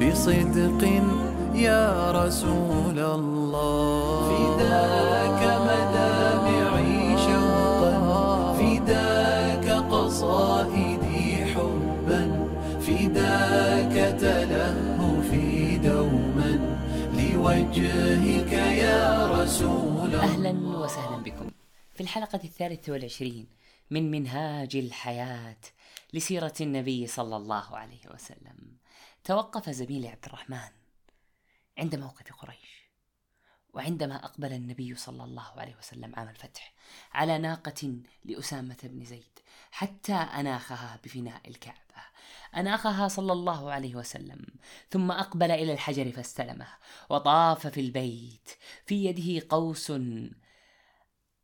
بصدق يا رسول الله. فداك مدامعي شوقا فداك قصائدي حبا فداك تلهفي دوما. لوجهك يا رسول الله. أهلا وسهلا بكم. في الحلقة الثالثة والعشرين من منهاج الحياة لسيرة النبي صلى الله عليه وسلم. توقف زميلي عبد الرحمن عند موقف قريش وعندما أقبل النبي صلى الله عليه وسلم عام الفتح على ناقة لأسامة بن زيد حتى أناخها بفناء الكعبة. أناخها صلى الله عليه وسلم ثم أقبل إلى الحجر فاستلمه وطاف في البيت في يده قوس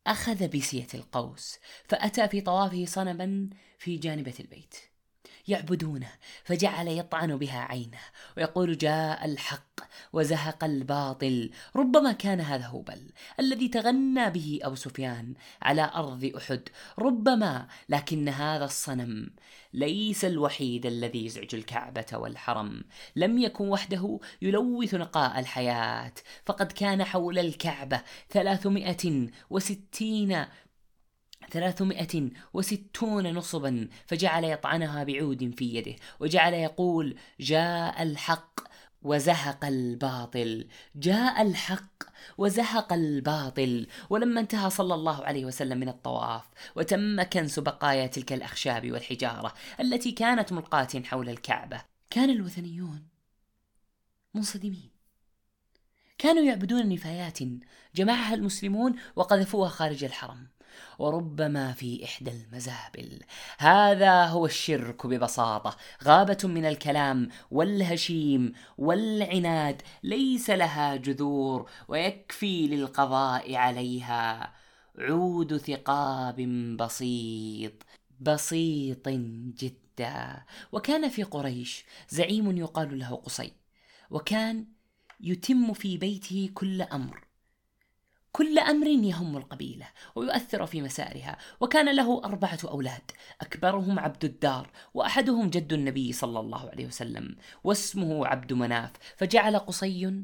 أخذ بسية القوس فأتى في طوافه صنما في جانبة البيت. يعبدونه فجعل يطعن بها عينه ويقول جاء الحق وزهق الباطل ربما كان هذا هبل الذي تغنى به أبو سفيان على أرض أحد ربما لكن هذا الصنم ليس الوحيد الذي يزعج الكعبة والحرم لم يكن وحده يلوث نقاء الحياة فقد كان حول الكعبة ثلاثمائة وستين ثلاثمائة وستون نصبا فجعل يطعنها بعود في يده وجعل يقول جاء الحق وزهق الباطل جاء الحق وزهق الباطل. ولما انتهى صلى الله عليه وسلم من الطواف وتم كنس بقايا تلك الأخشاب والحجارة التي كانت ملقاة حول الكعبة كان الوثنيون منصدمين. كانوا يعبدون نفايات جمعها المسلمون وقذفوها خارج الحرم. وربما في إحدى المزابل. هذا هو الشرك ببساطة. غابة من الكلام والهشيم والعناد ليس لها جذور ويكفي للقضاء عليها. عود ثقاب بسيط بسيط جدا. وكان في قريش زعيم يقال له قصي. وكان يتم في بيته كل أمر. كل أمر يهم القبيلة ويؤثر في مسارها وكان له أربعة أولاد أكبرهم عبد الدار وأحدهم جد النبي صلى الله عليه وسلم واسمه عبد مناف فجعل قصي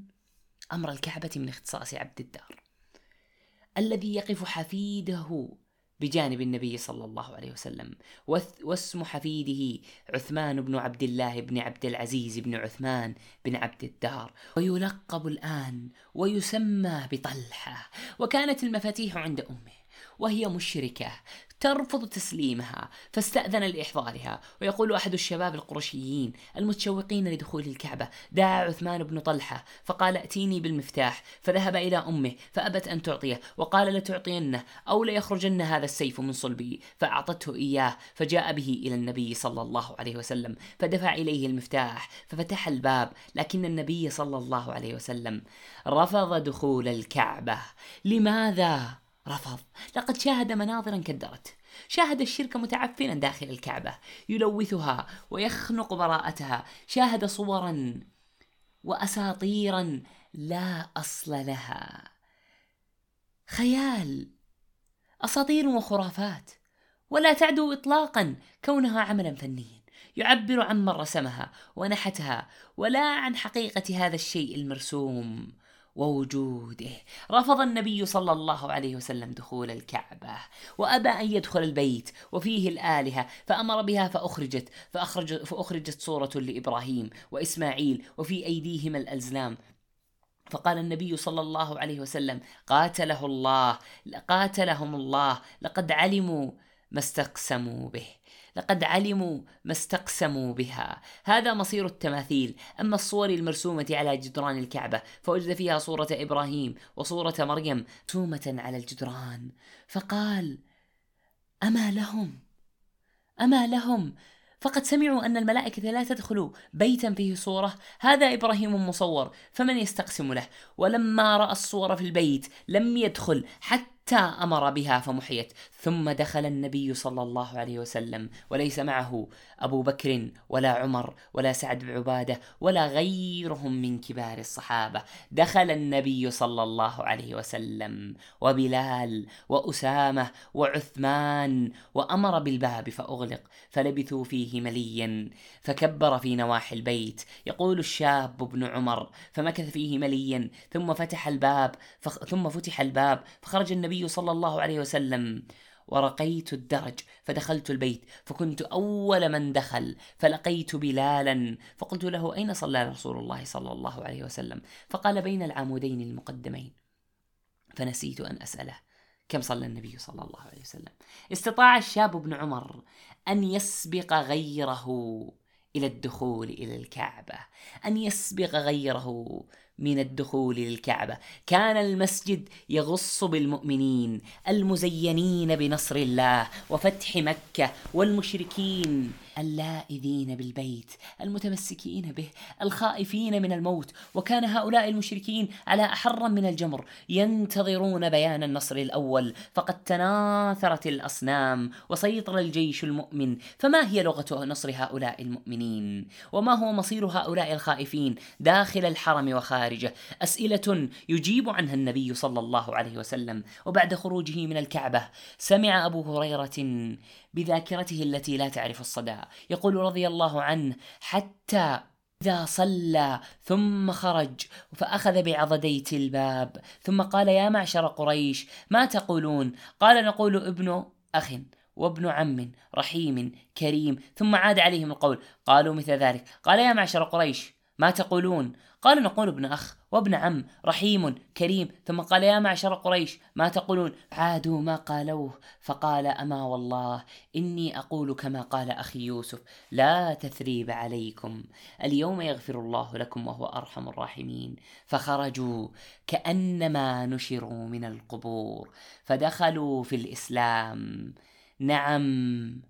أمر الكعبة من اختصاص عبد الدار الذي يقف حفيده بجانب النبي صلى الله عليه وسلم. واسم حفيده عثمان بن عبد الله بن عبد العزيز بن عثمان بن عبد الدار ويلقب الآن ويسمى بطلحة وكانت المفاتيح عند أمه وهي مشركة. ترفض تسليمها فاستأذن لإحضارها. ويقول أحد الشباب القرشيين المتشوقين لدخول الكعبة دعا عثمان بن طلحة. فقال ائتيني بالمفتاح. فذهب إلى أمه فأبت أن تعطيه وقال لتعطينه أو ليخرجن هذا السيف من صلبي. فأعطته إياه فجاء به إلى النبي صلى الله عليه وسلم فدفع إليه المفتاح ففتح الباب لكن النبي صلى الله عليه وسلم رفض دخول الكعبة. لماذا؟ رفض. لقد شاهد مناظرا كدرت شاهد الشرك متعفنا داخل الكعبة يلوثها ويخنق براءتها. شاهد صورا وأساطيرا لا أصل لها. خيال أساطير وخرافات. ولا تعدو إطلاقا كونها عملا فنيا. يعبر عن من رسمها ونحتها ولا عن حقيقة هذا الشيء المرسوم. ووجوده. رفض النبي صلى الله عليه وسلم دخول الكعبة. وأبى أن يدخل البيت وفيه الآلهة فأمر بها فأخرجت فأخرج فأخرجت صورة لإبراهيم وإسماعيل وفي أيديهما الأزلام. فقال النبي صلى الله عليه وسلم قاتله الله قاتلهم الله لقد علموا ما استقسموا به. لقد علموا ما استقسموا بها. هذا مصير التماثيل. أما الصور المرسومة على جدران الكعبة فوجد فيها صورة إبراهيم وصورة مريم مرسومة على الجدران. فقال أما لهم؟ أما لهم؟ فقد سمعوا أن الملائكة لا تدخل بيتا فيه صورة. هذا إبراهيم مصور فمن يستقسم له؟ ولما رأى الصورة في البيت لم يدخل حتى أمر بها فمحيت. ثم دخل النبي صلى الله عليه وسلم وليس معه أبو بكر ولا عمر ولا سعد بن عبادة ولا غيرهم من كبار الصحابة. دخل النبي صلى الله عليه وسلم وبلال وأسامة وعثمان وأمر بالباب فأغلق فلبثوا فيه مليا فكبر في نواحي البيت. يقول الشاب ابن عمر فمكث فيه مليا ثم فتح الباب فخ... ثم فتح الباب فخرج النبي النبي صلى الله عليه وسلم. ورقيت الدرج فدخلت البيت فكنت أول من دخل فلقيت بلالا فقلت له أين صلى رسول الله صلى الله عليه وسلم؟ فقال بين العمودين المقدمين. فنسيت أن أسأله كم صلى النبي صلى الله عليه وسلم؟ استطاع الشاب ابن عمر أن يسبق غيره إلى الدخول إلى الكعبة أن يسبق غيره من الدخول للكعبة. كان المسجد يغص بالمؤمنين المزينين بنصر الله وفتح مكة والمشركين اللائذين بالبيت المتمسكين به الخائفين من الموت. وكان هؤلاء المشركين على أحر من الجمر ينتظرون بيان النصر الأول. فقد تناثرت الأصنام وسيطر الجيش المؤمن. فما هي لغة نصر هؤلاء المؤمنين؟ وما هو مصير هؤلاء الخائفين داخل الحرم وخارجه؟ أسئلة يجيب عنها النبي صلى الله عليه وسلم. وبعد خروجه من الكعبة سمع أبو هريرة بذاكرته التي لا تعرف الصدى يقول رضي الله عنه حتى إذا صلى ثم خرج فأخذ بعضديت الباب ثم قال يا معشر قريش ما تقولون؟ قال نقول ابن أخ وابن عم رحيم كريم ثم عاد عليهم القول قالوا مثل ذلك. قال يا معشر قريش ما تقولون؟ قالوا نقول ابن أخ وابن عم رحيم كريم ثم قال يا معشر قريش ما تقولون؟ عادوا ما قالوه فقال أما والله إني أقول كما قال أخي يوسف لا تثريب عليكم اليوم يغفر الله لكم وهو أرحم الراحمين. فخرجوا كأنما نشروا من القبور فدخلوا في الإسلام. نعم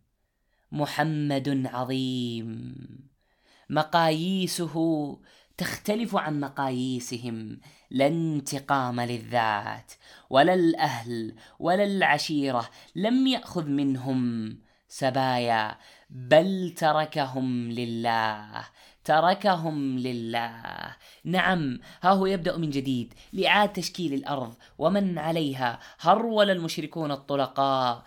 محمد عظيم. مقاييسه تختلف عن مقاييسهم لا انتقام للذات ولا الأهل ولا العشيرة لم يأخذ منهم سبايا بل تركهم لله تركهم لله. نعم ها هو يبدأ من جديد لإعادة تشكيل الأرض ومن عليها هرول المشركون الطلقاء.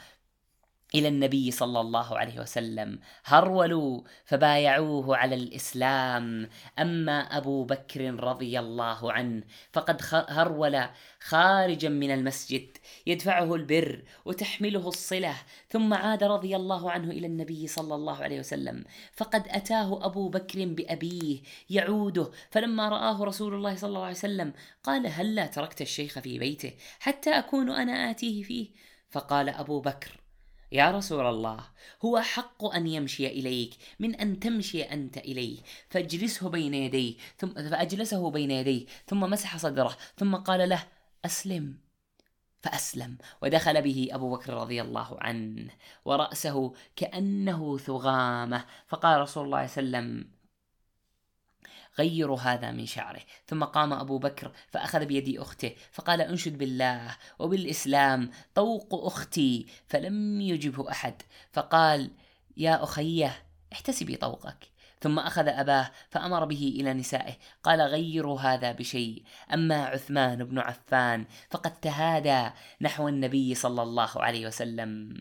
إلى النبي صلى الله عليه وسلم. هرولوا فبايعوه على الإسلام. أما أبو بكر رضي الله عنه فقد هرول خارجا من المسجد يدفعه البر وتحمله الصلة ثم عاد رضي الله عنه إلى النبي صلى الله عليه وسلم. فقد أتاه أبو بكر بأبيه يعوده فلما رآه رسول الله صلى الله عليه وسلم قال هلا هل تركت الشيخ في بيته حتى أكون أنا آتيه فيه؟ فقال أبو بكر يا رسول الله هو حق أن يمشي إليك من أن تمشي أنت إليه. فاجلسه بين يديه ثم فأجلسه بين يديه ثم مسح صدره ثم قال له أسلم. فأسلم ودخل به أبو بكر رضي الله عنه ورأسه كأنه ثغامة. فقال رسول الله صلى الله عليه وسلم غيروا هذا من شعره. ثم قام أبو بكر فأخذ بيد أخته فقال أنشد بالله وبالإسلام طوق أختي فلم يجبه أحد. فقال يا أخيه احتسبي طوقك. ثم أخذ أباه فأمر به إلى نسائه قال غيروا هذا بشيء. أما عثمان بن عفان فقد تهادى نحو النبي صلى الله عليه وسلم.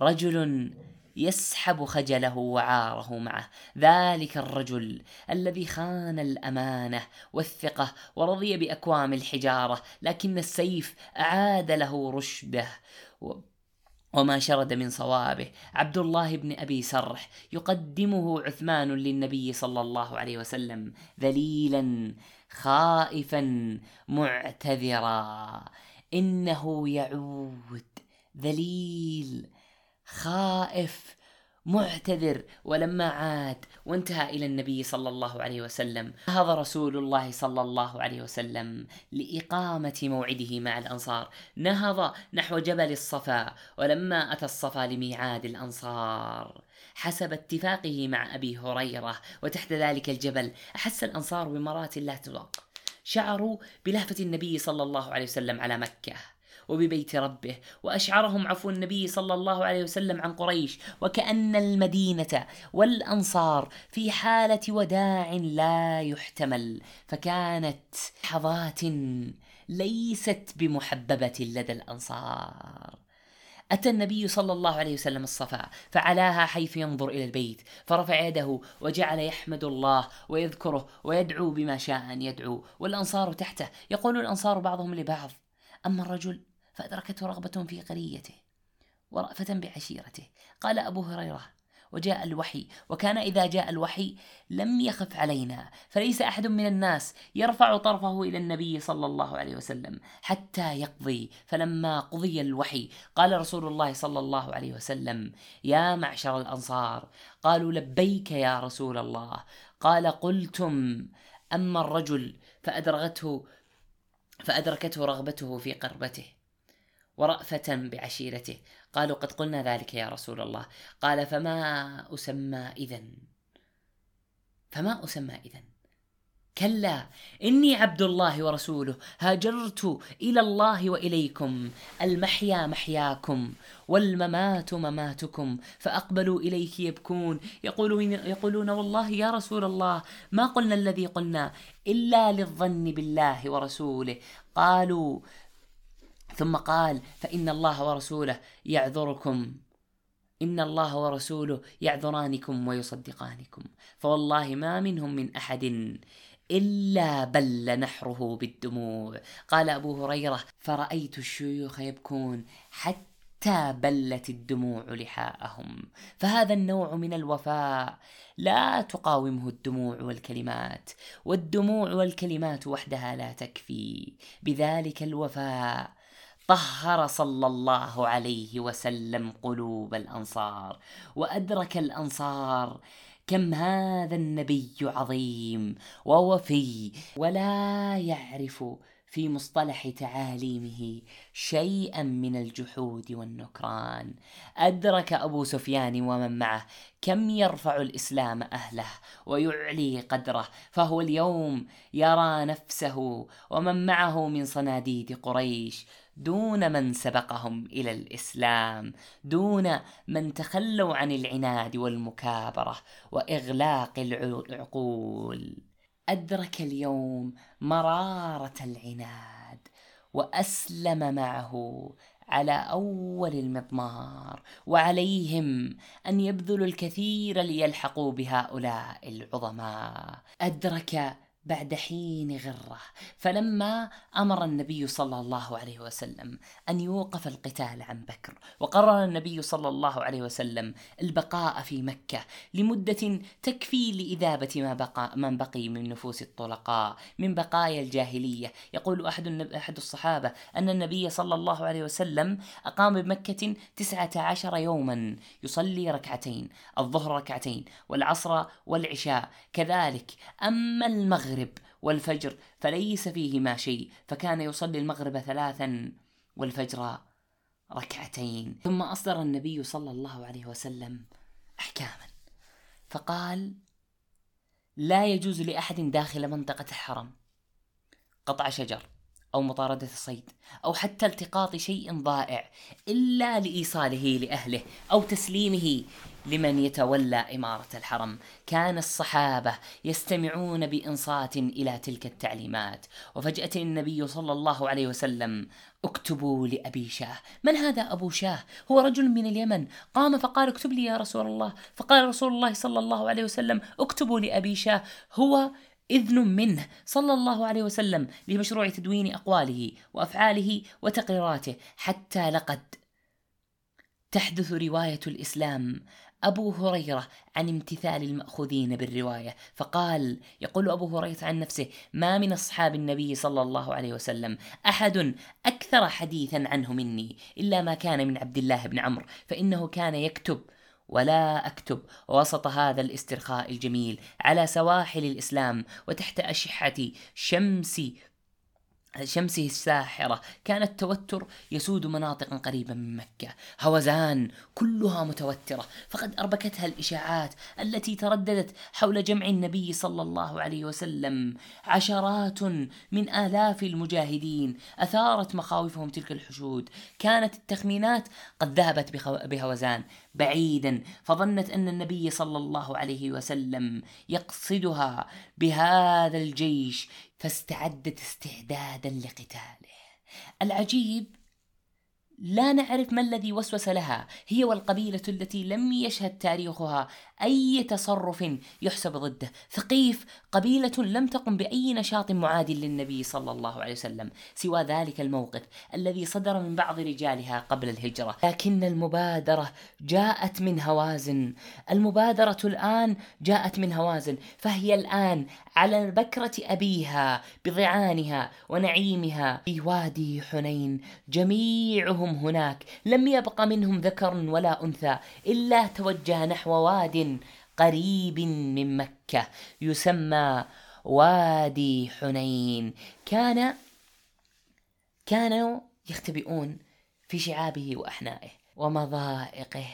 رجل يسحب خجله وعاره معه. ذلك الرجل الذي خان الأمانة والثقة ورضي بأكوام الحجارة لكن السيف أعاد له رشده وما شرد من صوابه. عبد الله بن أبي سرح يقدمه عثمان للنبي صلى الله عليه وسلم ذليلا خائفا معتذرا. إنه يعود ذليل خائف معتذر ولما عاد وانتهى إلى النبي صلى الله عليه وسلم. نهض رسول الله صلى الله عليه وسلم لإقامة موعده مع الأنصار. نهض نحو جبل الصفا ولما أتى الصفا لميعاد الأنصار. حسب اتفاقه مع أبي هريرة وتحت ذلك الجبل أحس الأنصار بمرات لا تطاق شعروا بلهفة النبي صلى الله عليه وسلم على مكة. وببيت ربه. وأشعرهم عفو النبي صلى الله عليه وسلم عن قريش. وكأن المدينة والأنصار في حالة وداع لا يحتمل. فكانت لحظات ليست بمحببة لدى الأنصار. أتى النبي صلى الله عليه وسلم الصفا فعلاها حيث ينظر إلى البيت. فرفع يده وجعل يحمد الله ويذكره ويدعو بما شاء أن يدعو. والأنصار تحته. يقول الأنصار بعضهم لبعض أما الرجل فأدركته رغبة في قريته ورأفة بعشيرته. قال أبو هريرة وجاء الوحي وكان إذا جاء الوحي لم يخف علينا فليس أحد من الناس يرفع طرفه إلى النبي صلى الله عليه وسلم حتى يقضي. فلما قضي الوحي قال رسول الله صلى الله عليه وسلم يا معشر الأنصار قالوا لبيك يا رسول الله. قال قلتم أما الرجل فأدركته فأدركته رغبته في قربته. ورأفة بعشيرته. قالوا قد قلنا ذلك يا رسول الله. قال فما أسمى إذا فما أسمى إذا كلا إني عبد الله ورسوله. هاجرت إلى الله وإليكم. المحيا محياكم والممات مماتكم. فأقبلوا إليك يبكون. يقولون, يقولون والله يا رسول الله ما قلنا الذي قلنا إلا للظن بالله ورسوله. قالوا ثم قال فإن الله ورسوله يعذركم. إن الله ورسوله يعذرانكم ويصدقانكم. فوالله ما منهم من أحد إلا بل نحره بالدموع. قال أبو هريرة فرأيت الشيوخ يبكون حتى بلت الدموع لحاءهم. فهذا النوع من الوفاء لا تقاومه الدموع والكلمات. والدموع والكلمات وحدها لا تكفي. بذلك الوفاء طهر صلى الله عليه وسلم قلوب الأنصار وأدرك الأنصار كم هذا النبي عظيم ووفي ولا يعرف في مصطلح تعاليمه شيئا من الجحود والنكران. أدرك أبو سفيان ومن معه كم يرفع الإسلام أهله ويعلي قدره فهو اليوم يرى نفسه ومن معه من صناديد قريش دون من سبقهم إلى الإسلام دون من تخلوا عن العناد والمكابرة وإغلاق العقول. أدرك اليوم مرارة العناد وأسلم معه على أول المضمار وعليهم أن يبذلوا الكثير ليلحقوا بهؤلاء العظماء. أدرك بعد حين غرة. فلما أمر النبي صلى الله عليه وسلم أن يوقف القتال عن بكر وقرر النبي صلى الله عليه وسلم البقاء في مكة لمدة تكفي لاذابه ما بقى من بقي من نفوس الطلقاء من بقايا الجاهلية. يقول أحد أحد الصحابة أن النبي صلى الله عليه وسلم أقام بمكة تسعة عشر يوما يصلي ركعتين الظهر ركعتين والعصر والعشاء. كذلك أما المغرب المغرب والفجر فليس فيهما شيء فكان يصلي المغرب ثلاثا والفجر ركعتين. ثم أصدر النبي صلى الله عليه وسلم أحكاما. فقال لا يجوز لأحد داخل منطقة الحرم قطع شجر أو مطاردة الصيد أو حتى التقاط شيء ضائع إلا لإيصاله لأهله أو تسليمه لمن يتولى إمارة الحرم. كان الصحابة يستمعون بإنصات إلى تلك التعليمات. وفجأة النبي صلى الله عليه وسلم اكتبوا لأبي شاه. من هذا أبو شاه؟ هو رجل من اليمن. قام فقال اكتب لي يا رسول الله. فقال رسول الله صلى الله عليه وسلم اكتبوا لأبي شاه. هو إذن منه صلى الله عليه وسلم لمشروع تدوين أقواله وأفعاله وتقريراته حتى لقد تحدث رواية الإسلام أبو هريرة عن امتثال المأخوذين بالرواية. فقال يقول أبو هريرة عن نفسه ما من أصحاب النبي صلى الله عليه وسلم أحد أكثر حديثا عنه مني إلا ما كان من عبد الله بن عمرو فإنه كان يكتب ولا أكتب وسط هذا الاسترخاء الجميل على سواحل الإسلام وتحت أشحة شمس شمسه الساحرة. كان التوتر يسود مناطقا قريبة من مكة. هوزان كلها متوترة. فقد أربكتها الإشاعات التي ترددت حول جمع النبي صلى الله عليه وسلم. عشرات من آلاف المجاهدين أثارت مخاوفهم تلك الحشود. كانت التخمينات قد ذهبت بهوزان. بعيدا فظنت أن النبي صلى الله عليه وسلم يقصدها بهذا الجيش فاستعدت استعدادا لقتاله. العجيب لا نعرف ما الذي وسوس لها. هي والقبيلة التي لم يشهد تاريخها أي تصرف يحسب ضده. ثقيف قبيلة لم تقم بأي نشاط معاد للنبي صلى الله عليه وسلم سوى ذلك الموقف الذي صدر من بعض رجالها قبل الهجرة. لكن المبادرة جاءت من هوازن. المبادرة الآن جاءت من هوازن فهي الآن على بكرة أبيها بضعانها ونعيمها. في وادي حنين جميعهم هناك لم يبق منهم ذكر ولا أنثى إلا توجه نحو واد قريب من مكة يسمى وادي حنين. كان كانوا يختبئون في شعابه وأحنائه ومضائقه.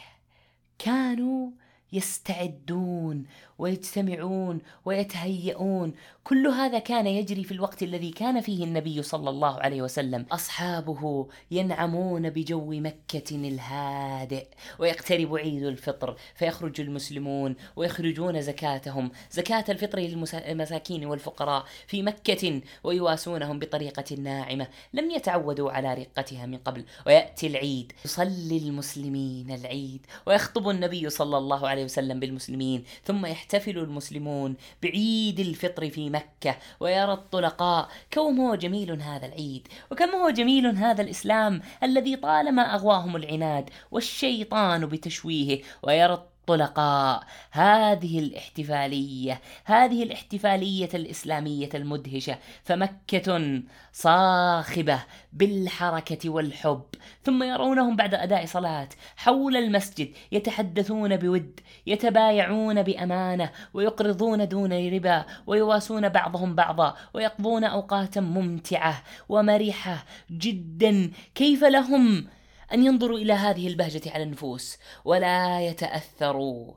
كانوا يستعدون ويجتمعون ويتهيئون. كل هذا كان يجري في الوقت الذي كان فيه النبي صلى الله عليه وسلم. أصحابه ينعمون بجو مكة الهادئ ويقترب عيد الفطر فيخرج المسلمون ويخرجون زكاتهم. زكاة الفطر للمساكين والفقراء في مكة ويواسونهم بطريقة ناعمة. لم يتعودوا على رقتها من قبل. ويأتي العيد يصلي المسلمين العيد ويخطب النبي صلى الله عليه وسلم بالمسلمين ثم يحتفل المسلمون بعيد الفطر في مكة ويرى الطلقاء. كم هو جميل هذا العيد وكم هو جميل هذا الإسلام الذي طالما أغواهم العناد والشيطان بتشويهه ويرى الطلقاء هذه الاحتفالية هذه الاحتفالية الإسلامية المدهشة. فمكة صاخبة بالحركة والحب ثم يرونهم بعد أداء صلاة حول المسجد يتحدثون بود يتبايعون بأمانة ويقرضون دون ربا ويواسون بعضهم بعضا ويقضون أوقاتا ممتعة ومرحة جدا. كيف لهم أن ينظروا إلى هذه البهجة على النفوس ولا يتأثروا.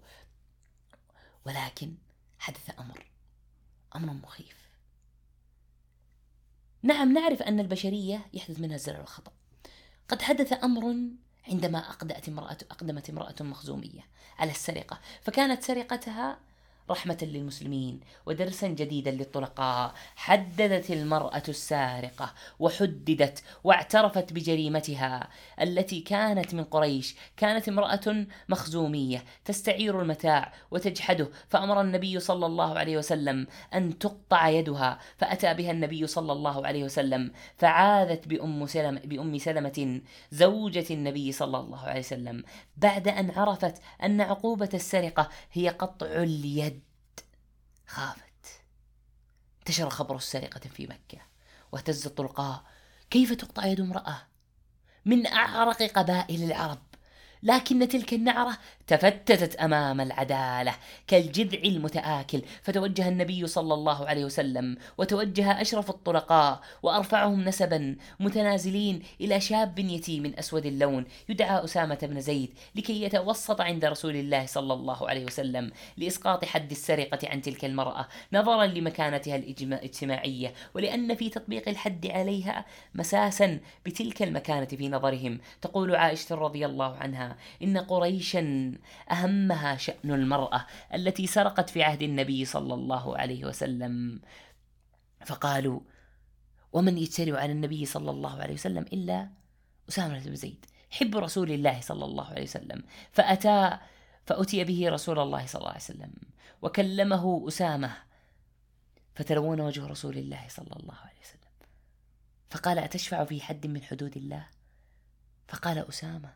ولكن حدث أمر أمر مخيف. نعم نعرف أن البشرية يحدث منها الزلل والخطأ قد حدث أمر عندما أقدمت امرأة أقدمت امرأة مخزومية على السرقة فكانت سرقتها رحمة للمسلمين ودرسا جديدا للطلقاء حددت المرأة السارقة وحددت واعترفت بجريمتها التي كانت من قريش. كانت امرأة مخزومية تستعير المتاع وتجحده فأمر النبي صلى الله عليه وسلم أن تقطع يدها فأتى بها النبي صلى الله عليه وسلم فعاذت بأم سلمة, بأم سلمة زوجة النبي صلى الله عليه وسلم. بعد أن عرفت أن عقوبة السرقة هي قطع اليد. خافت. انتشر خبر السرقة في مكة واهتز الطلقاء. كيف تقطع يد امرأة؟ من أعرق قبائل العرب. لكن تلك النعرة تفتتت أمام العدالة كالجذع المتآكل. فتوجه النبي صلى الله عليه وسلم وتوجه أشرف الطلقاء وأرفعهم نسبا متنازلين إلى شاب يتيم أسود اللون يدعى أسامة بن زيد لكي يتوسط عند رسول الله صلى الله عليه وسلم لإسقاط حد السرقة عن تلك المرأة نظرا لمكانتها الاجتماعية. ولأن في تطبيق الحد عليها مساسا بتلك المكانة في نظرهم تقول عائشة رضي الله عنها إن قريشا أهمها شأن المرأة التي سرقت في عهد النبي صلى الله عليه وسلم. فقالوا ومن يجترئ على النبي صلى الله عليه وسلم إلا أسامة بن زيد حب رسول الله صلى الله عليه وسلم. فأتى فأتي به رسول الله صلى الله عليه وسلم وكلمه أسامة فتلون وجه رسول الله صلى الله عليه وسلم. فقال أتشفع في حد من حدود الله؟ فقال أسامة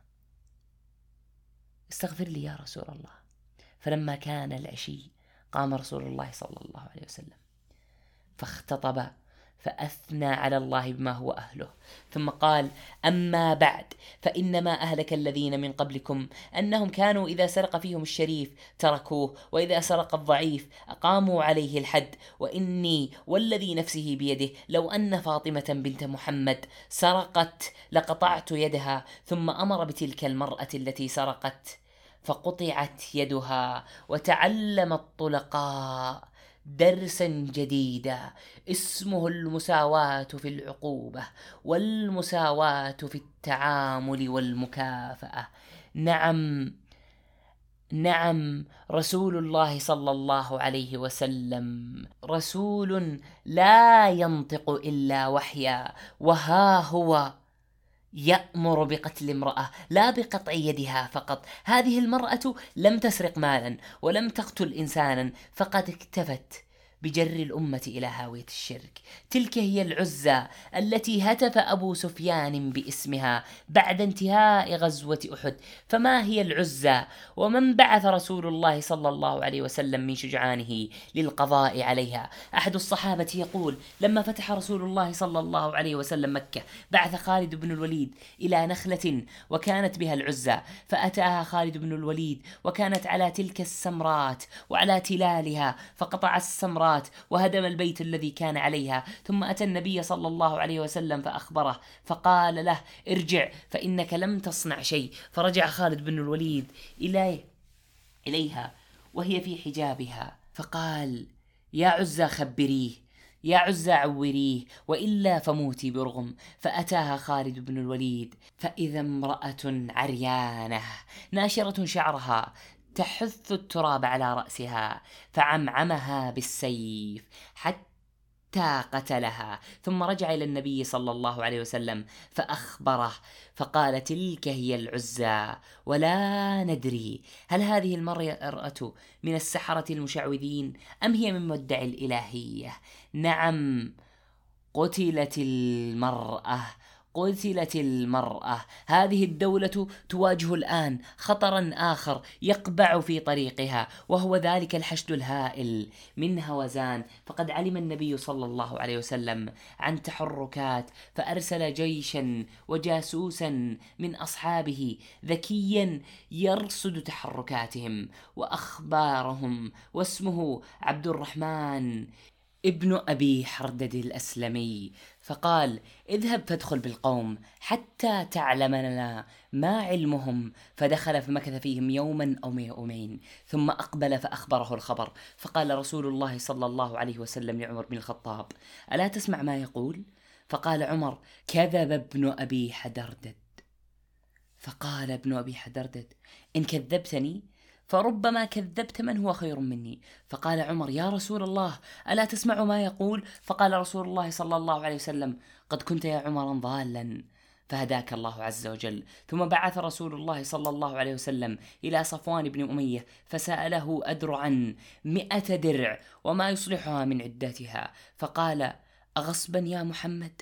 استغفر لي يا رسول الله. فلما كان العشي قام رسول الله صلى الله عليه وسلم فاختطب فأثنى على الله بما هو أهله. ثم قال أما بعد فإنما أهلك الذين من قبلكم أنهم كانوا إذا سرق فيهم الشريف تركوه وإذا سرق الضعيف أقاموا عليه الحد. وإني والذي نفسه بيده لو أن فاطمة بنت محمد سرقت لقطعت يدها ثم أمر بتلك المرأة التي سرقت فقطعت يدها وتعلم الطلقاء. درسا جديدا. اسمه المساواة في العقوبة والمساواة في التعامل والمكافأة. نعم نعم رسول الله صلى الله عليه وسلم رسول لا ينطق إلا وحيا وها هو يأمر بقتل امرأة لا بقطع يدها فقط. هذه المرأة لم تسرق مالا ولم تقتل إنسانا فقد اكتفت. بجر الأمة إلى هاوية الشرك. تلك هي العزى التي هتف أبو سفيان باسمها بعد انتهاء غزوة أحد. فما هي العزى ومن بعث رسول الله صلى الله عليه وسلم من شجعانه للقضاء عليها. أحد الصحابة يقول لما فتح رسول الله صلى الله عليه وسلم مكة بعث خالد بن الوليد إلى نخلة وكانت بها العزى فأتاها خالد بن الوليد وكانت على تلك السمرات وعلى تلالها فقطع السمرات السماوات وهدم البيت الذي كان عليها. ثم أتى النبي صلى الله عليه وسلم فأخبره فقال له ارجع فإنك لم تصنع شيء. فرجع خالد بن الوليد إليه إليها وهي في حجابها. فقال يا عزى خبريه يا عزى عوريه وإلا فموتي برغم. فأتاها خالد بن الوليد فإذا امرأة عريانة ناشرة شعرها تحث التراب على رأسها فعمعمها بالسيف حتى قتلها. ثم رجع إلى النبي صلى الله عليه وسلم فأخبره فقال تلك هي العزى ولا ندري هل هذه المرأة من السحرة المشعوذين أم هي من مدعي الإلهية. نعم قتلت المرأة. قتلت المرأة. هذه الدولة تواجه الآن خطرا آخر يقبع في طريقها وهو ذلك الحشد الهائل من هوزان. فقد علم النبي صلى الله عليه وسلم عن تحركات فأرسل جيشا وجاسوسا من أصحابه ذكيا يرصد تحركاتهم وأخبارهم واسمه عبد الرحمن ابن أبي حردد الأسلمي. فقال اذهب فادخل بالقوم حتى تعلم لنا ما علمهم. فدخل فمكث فيهم يوما أو يومين ثم أقبل فأخبره الخبر. فقال رسول الله صلى الله عليه وسلم لعمر بن الخطاب ألا تسمع ما يقول؟ فقال عمر كذب ابن أبي حدردد. فقال ابن أبي حدردد إن كذبتني فربما كذبت من هو خير مني. فقال عمر يا رسول الله ألا تسمع ما يقول؟ فقال رسول الله صلى الله عليه وسلم قد كنت يا عمر ضالا. فهداك الله عز وجل. ثم بعث رسول الله صلى الله عليه وسلم إلى صفوان بن أمية فسأله أدرعا مئة درع وما يصلحها من عدتها. فقال أغصبا يا محمد؟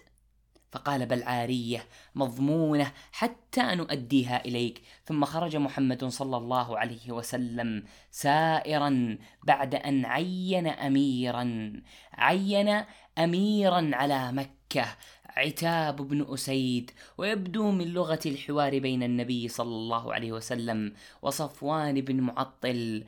فقال بل عارية مضمونة حتى نؤديها إليك. ثم خرج محمد صلى الله عليه وسلم سائرا بعد أن عين أميرا عين أميرا على مكة عتاب بن أسيد ويبدو من لغة الحوار بين النبي صلى الله عليه وسلم وصفوان بن معطل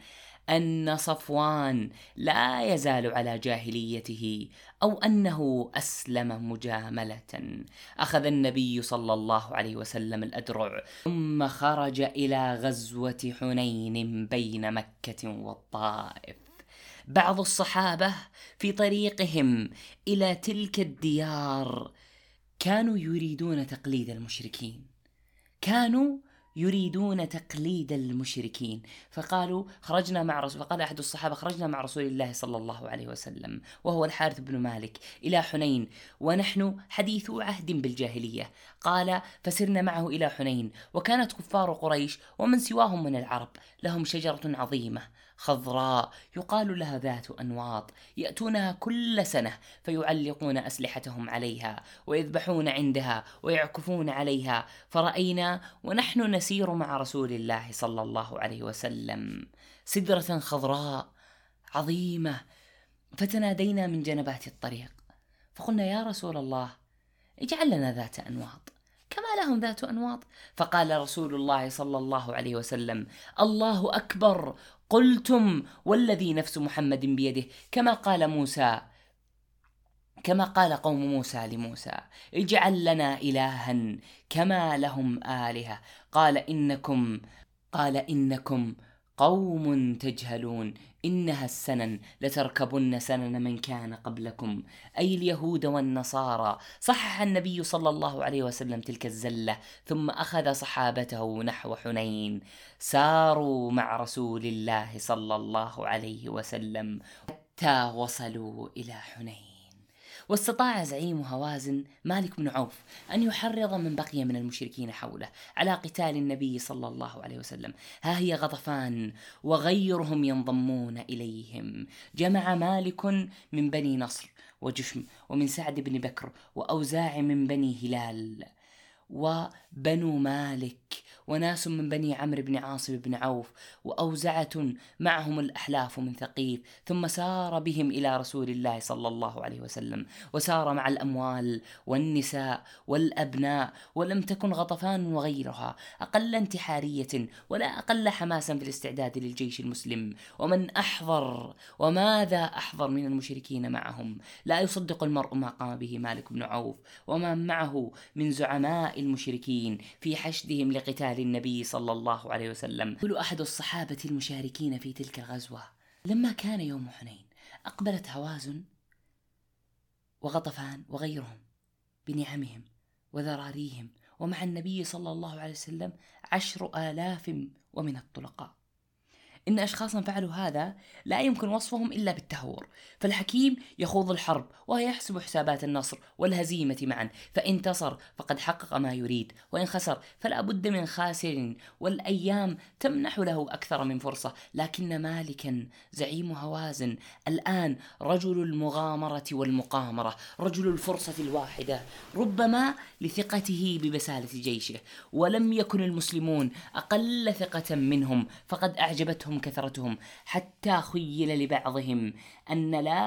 أن صفوان لا يزال على جاهليته أو أنه أسلم مجاملة. أخذ النبي صلى الله عليه وسلم الأدرع ثم خرج إلى غزوة حنين بين مكة والطائف. بعض الصحابة في طريقهم إلى تلك الديار كانوا يريدون تقليد المشركين. كانوا يريدون تقليد المشركين. فقالوا خرجنا مع رسول فقال أحد الصحابة خرجنا مع رسول الله صلى الله عليه وسلم وهو الحارث بن مالك إلى حنين ونحن حديث عهد بالجاهلية. قال فسرنا معه إلى حنين وكانت كفار قريش ومن سواهم من العرب لهم شجرة عظيمة. خضراء يقال لها ذات أنواط يأتونها كل سنة فيعلقون أسلحتهم عليها ويذبحون عندها ويعكفون عليها. فرأينا ونحن نسير مع رسول الله صلى الله عليه وسلم. سدرة خضراء عظيمة. فتنادينا من جنبات الطريق. فقلنا يا رسول الله اجعل لنا ذات أنواط. كما لهم ذات أنواط؟ فقال رسول الله صلى الله عليه وسلم الله أكبر قلتم والذي نفس محمد بيده كما قال موسى كما قال قوم موسى لموسى اجعل لنا إلها كما لهم آلهة. قال إنكم قال إنكم قوم تجهلون إنها السنن لتركبن سنن من كان قبلكم. أي اليهود والنصارى صحح النبي صلى الله عليه وسلم تلك الزلة ثم أخذ صحابته نحو حنين. ساروا مع رسول الله صلى الله عليه وسلم حتى وصلوا إلى حنين. واستطاع زعيم هوازن مالك بن عوف أن يحرض من بقي من المشركين حوله على قتال النبي صلى الله عليه وسلم. ها هي غطفان وغيرهم ينضمون إليهم. جمع مالك من بني نصر وجشم ومن سعد بن بكر وأوزاع من بني هلال. وبنو مالك وناس من بني عمرو بن عاصم بن عوف وأوزعة معهم الأحلاف من ثقيف ثم سار بهم إلى رسول الله صلى الله عليه وسلم وسار مع الأموال والنساء والأبناء ولم تكن غطفان وغيرها أقل انتحارية ولا أقل حماسا في الاستعداد للجيش المسلم. ومن أحضر وماذا أحضر من المشركين معهم؟ لا يصدق المرء ما قام به مالك بن عوف. وما معه من زعماء المشركين في حشدهم لقتال النبي صلى الله عليه وسلم. يقول أحد الصحابة المشاركين في تلك الغزوة لما كان يوم حنين أقبلت هوازن وغطفان وغيرهم بنعمهم وذراريهم ومع النبي صلى الله عليه وسلم عشر آلاف ومن الطلقاء. إن أشخاصا فعلوا هذا لا يمكن وصفهم إلا بالتهور. فالحكيم يخوض الحرب وهو يحسب حسابات النصر والهزيمة معا. فإن انتصر فقد حقق ما يريد وإن خسر فلا بد من خاسر والأيام تمنح له أكثر من فرصة. لكن مالكا زعيم هوازن الآن رجل المغامرة والمقامرة رجل الفرصة الواحدة. ربما لثقته ببسالة جيشه. ولم يكن المسلمون أقل ثقة منهم فقد أعجبتهم كثرتهم حتى خيل لبعضهم أن لا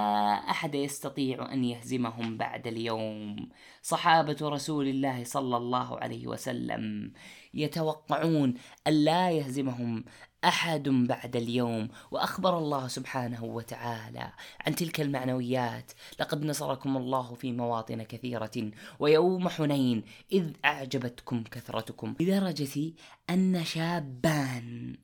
أحد يستطيع أن يهزمهم بعد اليوم. صحابة رسول الله صلى الله عليه وسلم يتوقعون أن لا يهزمهم أحد بعد اليوم وأخبر الله سبحانه وتعالى عن تلك المعنويات لقد نصركم الله في مواطن كثيرة ويوم حنين إذ أعجبتكم كثرتكم. لدرجه أن شابان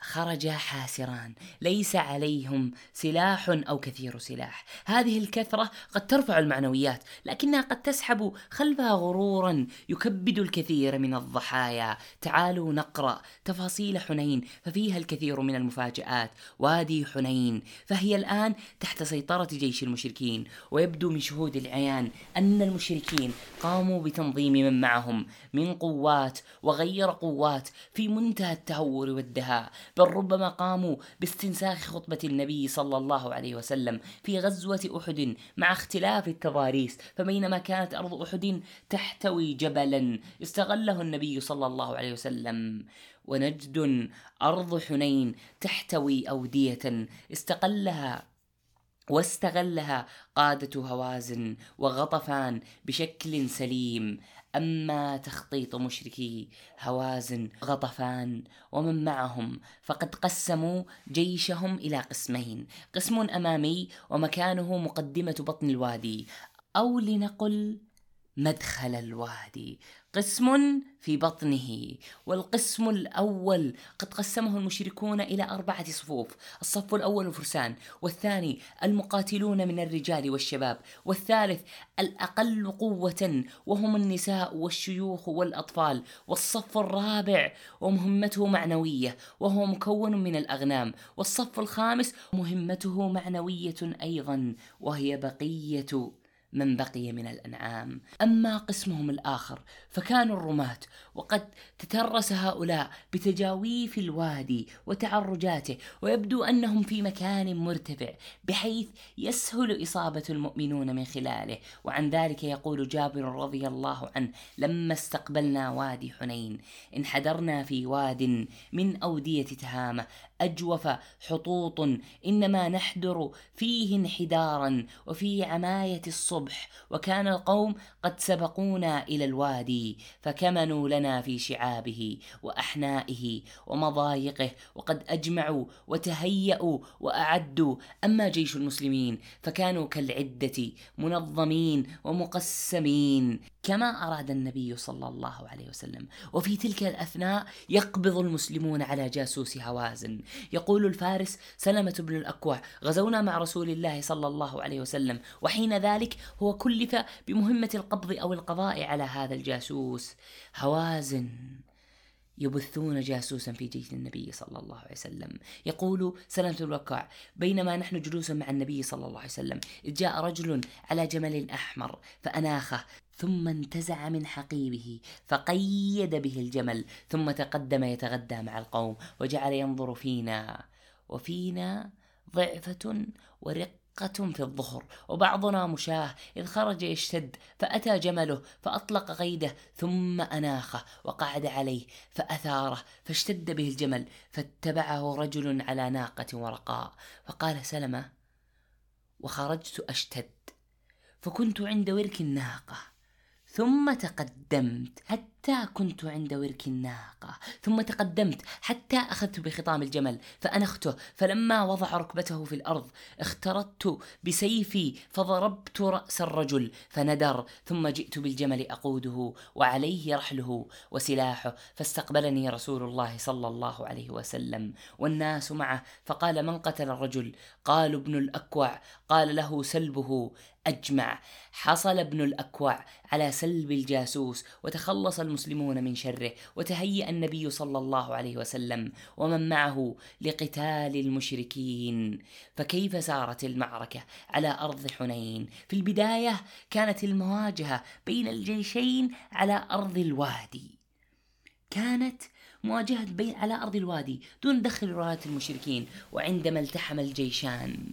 خرجا حاسران. ليس عليهم سلاح أو كثير سلاح. هذه الكثرة قد ترفع المعنويات لكنها قد تسحب خلفها غرورا يكبد الكثير من الضحايا. تعالوا نقرأ تفاصيل حنين ففيها الكثير من المفاجآت. وادي حنين فهي الآن تحت سيطرة جيش المشركين. ويبدو من شهود العيان أن المشركين قاموا بتنظيم من معهم من قوات وغير قوات في منتهى التهور والدهاء. بل ربما قاموا باستنساخ خطبة النبي صلى الله عليه وسلم في غزوة أحد مع اختلاف التضاريس فبينما كانت أرض أحد تحتوي جبلا استغله النبي صلى الله عليه وسلم. ونجد أرض حنين تحتوي أودية استقلها واستغلها قادة هوازن وغطفان بشكل سليم. أما تخطيط مشركي هوازن غطفان ومن معهم فقد قسموا جيشهم إلى قسمين قسم أمامي ومكانه مقدمة بطن الوادي أو لنقل مدخل الوادي. قسم في بطنه والقسم الأول قد قسمه المشركون إلى أربعة صفوف الصف الأول فرسان والثاني المقاتلون من الرجال والشباب والثالث الأقل قوة وهم النساء والشيوخ والأطفال والصف الرابع ومهمته معنوية وهو مكون من الأغنام والصف الخامس مهمته معنوية أيضا وهي بقية. من بقي من الأنعام. أما قسمهم الآخر فكانوا الرماة وقد تترس هؤلاء بتجاويف الوادي وتعرجاته ويبدو أنهم في مكان مرتفع بحيث يسهل إصابة المؤمنون من خلاله. وعن ذلك يقول جابر رضي الله عنه لما استقبلنا وادي حنين انحدرنا في واد من أودية تهامة أجوف حطوط إنما نحدر فيه انحدارا وفي عماية الصبح الصبح وكان القوم قد سبقونا إلى الوادي فكمنوا لنا في شعابه وأحنائه ومضايقه وقد أجمعوا وتهيأوا وأعدوا. أما جيش المسلمين فكانوا كالعدة منظمين ومقسمين. كما أراد النبي صلى الله عليه وسلم. وفي تلك الأثناء يقبض المسلمون على جاسوس هوازن. يقول الفارس سلمة بن الأكوع غزونا مع رسول الله صلى الله عليه وسلم وحين ذلك هو كلف بمهمة القبض أو القضاء على هذا الجاسوس. هوازن. يبثون جاسوسا في جيش النبي صلى الله عليه وسلم. يقول سلمة الوكاع بينما نحن جلوس مع النبي صلى الله عليه وسلم إذ جاء رجل على جمل أحمر فأناخه. ثم انتزع من حقيبه فقيد به الجمل ثم تقدم يتغدى مع القوم وجعل ينظر فينا وفينا ضعفة ورقة في الظهر وبعضنا مشاه إذ خرج يشتد فأتى جمله فأطلق قيده ثم أناخه وقعد عليه فأثاره فاشتد به الجمل فاتبعه رجل على ناقة ورقاء فقال سلمة وخرجت أشتد فكنت عند ورك الناقة. ثم تقدمت حتى كنت عند ورك الناقة. ثم تقدمت حتى أخذت بخطام الجمل فأنخته. فلما وضع ركبته في الأرض اخترت بسيفي فضربت رأس الرجل فندر. ثم جئت بالجمل أقوده وعليه رحله وسلاحه. فاستقبلني رسول الله صلى الله عليه وسلم والناس معه. فقال من قتل الرجل؟ قالوا ابن الأكوع. قال له سلبه أجمع. حصل ابن الأكوع على سلب الجاسوس وتخلص المسلمون من شره وتهيأ النبي صلى الله عليه وسلم ومن معه لقتال المشركين. فكيف سارت المعركة على أرض حنين؟ في البداية كانت المواجهة بين الجيشين على أرض الوادي. كانت مواجهة بين على أرض الوادي دون دخل رواية المشركين وعندما التحم الجيشان.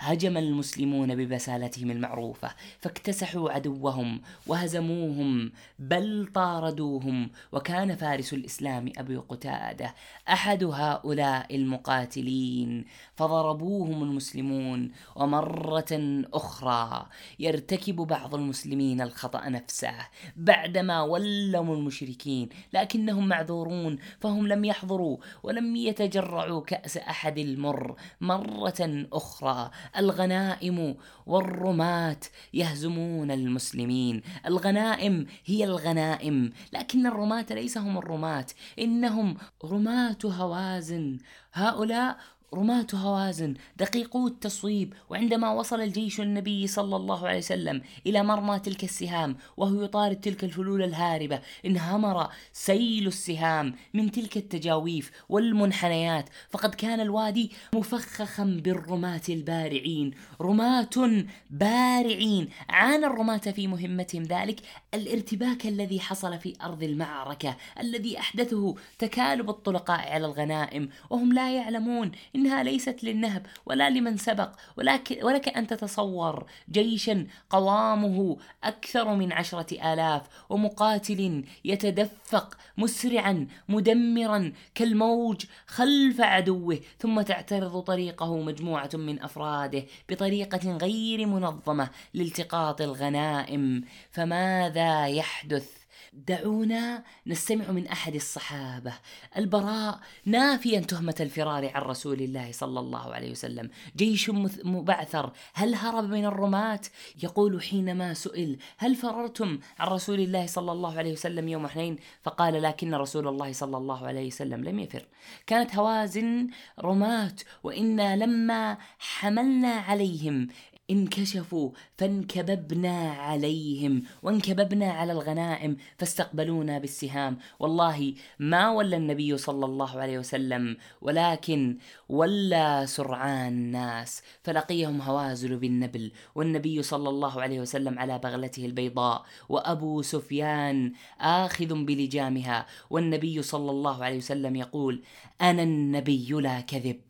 هجم المسلمون ببسالتهم المعروفة فاكتسحوا عدوهم وهزموهم بل طاردوهم وكان فارس الإسلام أبي قتادة أحد هؤلاء المقاتلين فضربوهم المسلمون ومرة أخرى يرتكب بعض المسلمين الخطأ نفسه بعدما ولوا المشركين لكنهم معذورون فهم لم يحضروا ولم يتجرعوا كأس أحد المر مرة أخرى الغنائم والرماة يهزمون المسلمين. الغنائم هي الغنائم لكن الرماة ليس هم الرماة إنهم رماة هوازن. هؤلاء رماة هوازن دقيقو التصويب وعندما وصل الجيش النبي صلى الله عليه وسلم إلى مرمى تلك السهام وهو يطارد تلك الفلول الهاربة انهمر سيل السهام من تلك التجاويف والمنحنيات. فقد كان الوادي مفخخا بالرماة البارعين. رماة بارعين. عانى الرماة في مهمتهم ذلك الارتباك الذي حصل في أرض المعركة الذي أحدثه تكالب الطلقاء على الغنائم وهم لا يعلمون إنها ليست للنهب ولا لمن سبق ولكن ولك أن تتصور جيشا قوامه أكثر من عشرة آلاف ومقاتل يتدفق مسرعا مدمرا كالموج خلف عدوه ثم تعترض طريقه مجموعة من أفراده بطريقة غير منظمة لالتقاط الغنائم. فماذا يحدث؟ دعونا نستمع من أحد الصحابة. البراء نافيا تهمة الفرار عن رسول الله صلى الله عليه وسلم. جيش مبعثر هل هرب من الرماة؟ يقول حينما سئل هل فررتم عن رسول الله صلى الله عليه وسلم يوم حنين فقال لكن رسول الله صلى الله عليه وسلم لم يفر. كانت هوازن رماة وإنا لما حملنا عليهم انكشفوا فانكببنا عليهم وانكببنا على الغنائم فاستقبلونا بالسهام. والله ما ولى النبي صلى الله عليه وسلم ولكن ولى سرعان الناس فلقيهم هوازل بالنبل. والنبي صلى الله عليه وسلم على بغلته البيضاء وأبو سفيان آخذ بلجامها. والنبي صلى الله عليه وسلم يقول أنا النبي لا كذب.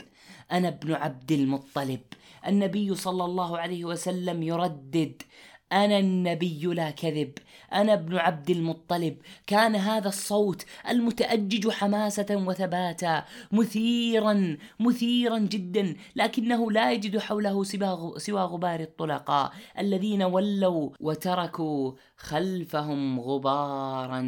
أنا ابن عبد المطلب. النبي صلى الله عليه وسلم يردد أنا النبي لا كذب أنا ابن عبد المطلب. كان هذا الصوت المتأجج حماسة وثباتا مثيرا مثيرا جدا لكنه لا يجد حوله سوى غبار الطلقاء. الذين ولوا وتركوا خلفهم غبارا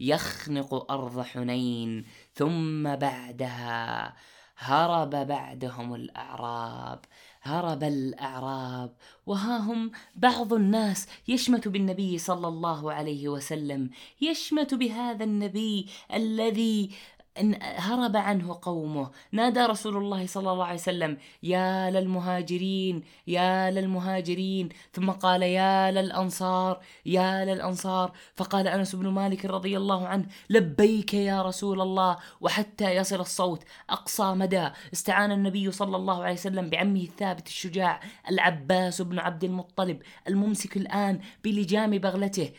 يخنق أرض حنين ثم بعدها هرب بعدهم الأعراب هرب الأعراب. وها هم بعض الناس يشمت بالنبي صلى الله عليه وسلم يشمت بهذا النبي الذي إن هرب عنه قومه. نادى رسول الله صلى الله عليه وسلم يا للمهاجرين يا للمهاجرين. ثم قال يا للأنصار يا للأنصار. فقال أنس بن مالك رضي الله عنه لبيك يا رسول الله. وحتى يصل الصوت أقصى مدى. استعان النبي صلى الله عليه وسلم بعمه الثابت الشجاع العباس بن عبد المطلب الممسك الآن بلجام بغلته.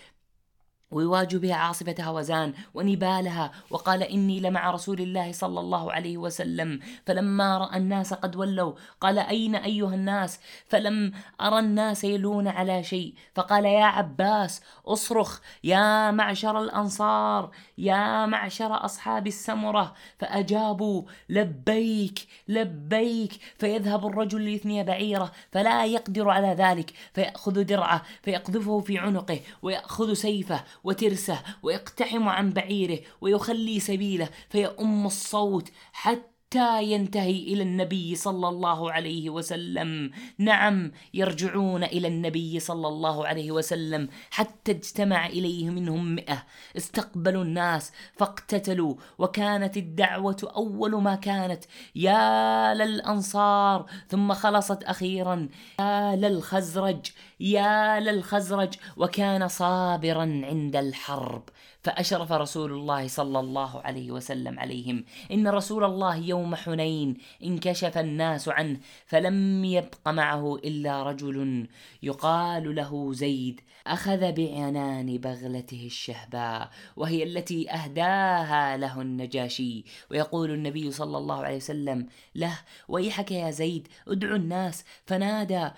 ويواجه بها عاصفة هوزان ونبالها وقال إني لمع رسول الله صلى الله عليه وسلم فلما رأى الناس قد ولوا قال أين أيها الناس؟ فلم أرى الناس يلون على شيء فقال يا عباس أصرخ يا معشر الأنصار يا معشر أصحاب السمرة فأجابوا لبيك لبيك فيذهب الرجل ليثني بعيره فلا يقدر على ذلك فيأخذ درعه فيقذفه في عنقه ويأخذ سيفه وترسه ويقتحم عن بعيره ويخلي سبيله فيؤم الصوت حتى حتى ينتهي إلى النبي صلى الله عليه وسلم. نعم يرجعون إلى النبي صلى الله عليه وسلم حتى اجتمع إليه منهم مئة. استقبلوا الناس فاقتتلوا. وكانت الدعوة أول ما كانت. يا للأنصار ثم خلصت أخيرا. يا للخزرج يا للخزرج. وكان صابرا عند الحرب. فأشرف رسول الله صلى الله عليه وسلم عليهم. إن رسول الله يوم حنين انكشف الناس عنه فلم يبق معه إلا رجل يقال له زيد أخذ بعنان بغلته الشهباء وهي التي أهداها له النجاشي. ويقول النبي صلى الله عليه وسلم له ويحك يا زيد ادعو الناس. فنادى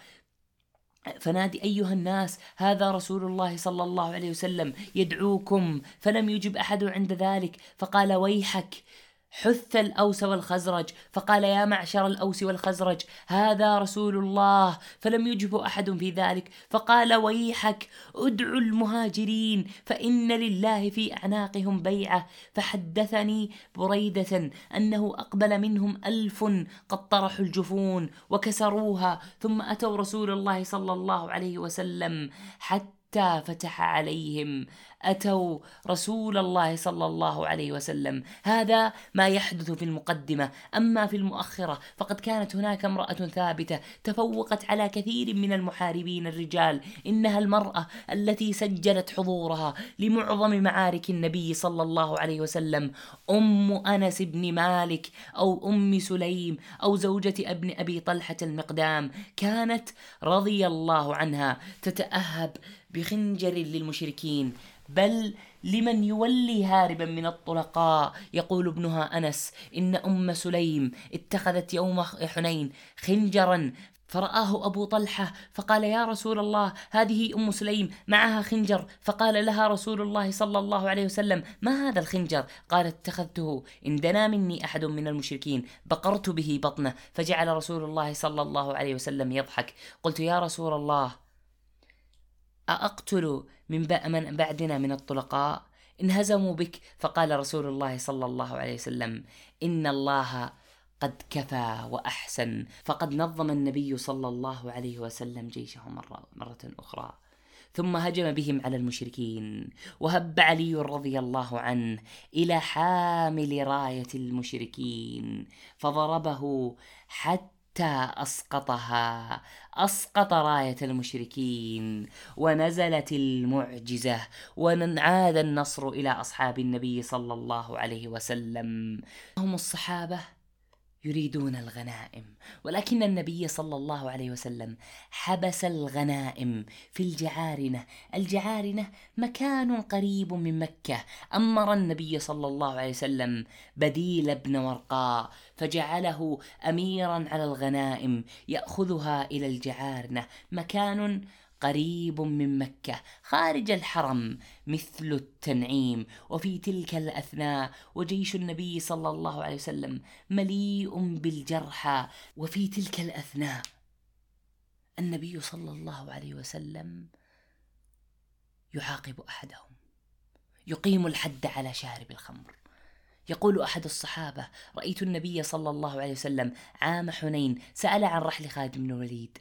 فنادي أيها الناس هذا رسول الله صلى الله عليه وسلم يدعوكم فلم يجب أحد عند ذلك. فقال ويحك حث الأوس والخزرج. فقال يا معشر الأوس والخزرج هذا رسول الله فلم يجب أحد في ذلك. فقال ويحك ادعوا المهاجرين فإن لله في أعناقهم بيعة. فحدثني بريدة أنه أقبل منهم ألف قد طرحوا الجفون وكسروها ثم أتوا رسول الله صلى الله عليه وسلم. حتى فتح عليهم. أتوا رسول الله صلى الله عليه وسلم. هذا ما يحدث في المقدمة. أما في المؤخرة فقد كانت هناك امرأة ثابتة تفوقت على كثير من المحاربين الرجال. إنها المرأة التي سجلت حضورها لمعظم معارك النبي صلى الله عليه وسلم. أم أنس بن مالك أو أم سليم أو زوجة ابن أبي طلحة المقدام كانت رضي الله عنها تتأهب بخنجر للمشركين. بل لمن يولي هاربا من الطلقاء. يقول ابنها أنس إن أم سليم اتخذت يوم حنين خنجرا. فرآه أبو طلحة فقال يا رسول الله هذه أم سليم معها خنجر. فقال لها رسول الله صلى الله عليه وسلم ما هذا الخنجر؟ قالت اتخذته إن دنا مني أحد من المشركين بقرت به بطنه. فجعل رسول الله صلى الله عليه وسلم يضحك. قلت يا رسول الله أأقتل من بعدنا من الطلقاء؟ انهزموا بك. فقال رسول الله صلى الله عليه وسلم إن الله قد كفى وأحسن. فقد نظم النبي صلى الله عليه وسلم جيشه مرة, مرة أخرى. ثم هجم بهم على المشركين. وهب علي رضي الله عنه إلى حامل راية المشركين. فضربه حتى حتى أسقطها أسقط راية المشركين ونزلت المعجزة وعاد النصر إلى أصحاب النبي صلى الله عليه وسلم. هم الصحابة يريدون الغنائم. ولكن النبي صلى الله عليه وسلم حبس الغنائم في الجعارنة. الجعارنة مكان قريب من مكة. أمر النبي صلى الله عليه وسلم بديل بن ورقاء فجعله اميرا على الغنائم يأخذها إلى الجعارنة. مكان قريب من مكة خارج الحرم مثل التنعيم. وفي تلك الأثناء وجيش النبي صلى الله عليه وسلم مليء بالجرحى وفي تلك الأثناء النبي صلى الله عليه وسلم يعاقب أحدهم يقيم الحد على شارب الخمر. يقول أحد الصحابة رأيت النبي صلى الله عليه وسلم عام حنين سأل عن رحل خالد بن الوليد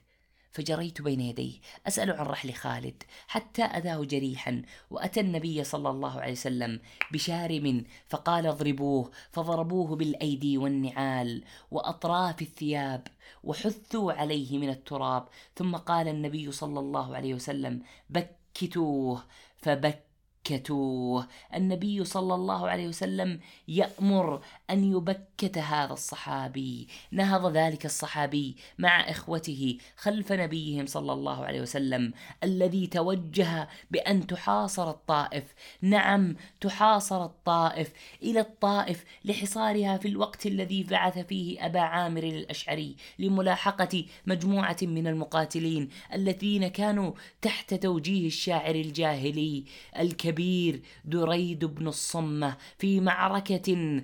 فجريت بين يديه. أسأل عن رحل خالد حتى أذاه جريحا وأتى النبي صلى الله عليه وسلم بشارم فقال اضربوه فضربوه بالأيدي والنعال وأطراف الثياب وحثوا عليه من التراب. ثم قال النبي صلى الله عليه وسلم بكتوه فبك بكتوه النبي صلى الله عليه وسلم يأمر أن يبكت هذا الصحابي نهض ذلك الصحابي مع إخوته خلف نبيهم صلى الله عليه وسلم الذي توجه بأن تحاصر الطائف. نعم تحاصر الطائف إلى الطائف لحصارها في الوقت الذي بعث فيه أبا عامر الأشعري لملاحقة مجموعة من المقاتلين الذين كانوا تحت توجيه الشاعر الجاهلي الكبير دريد بن الصمة في معركة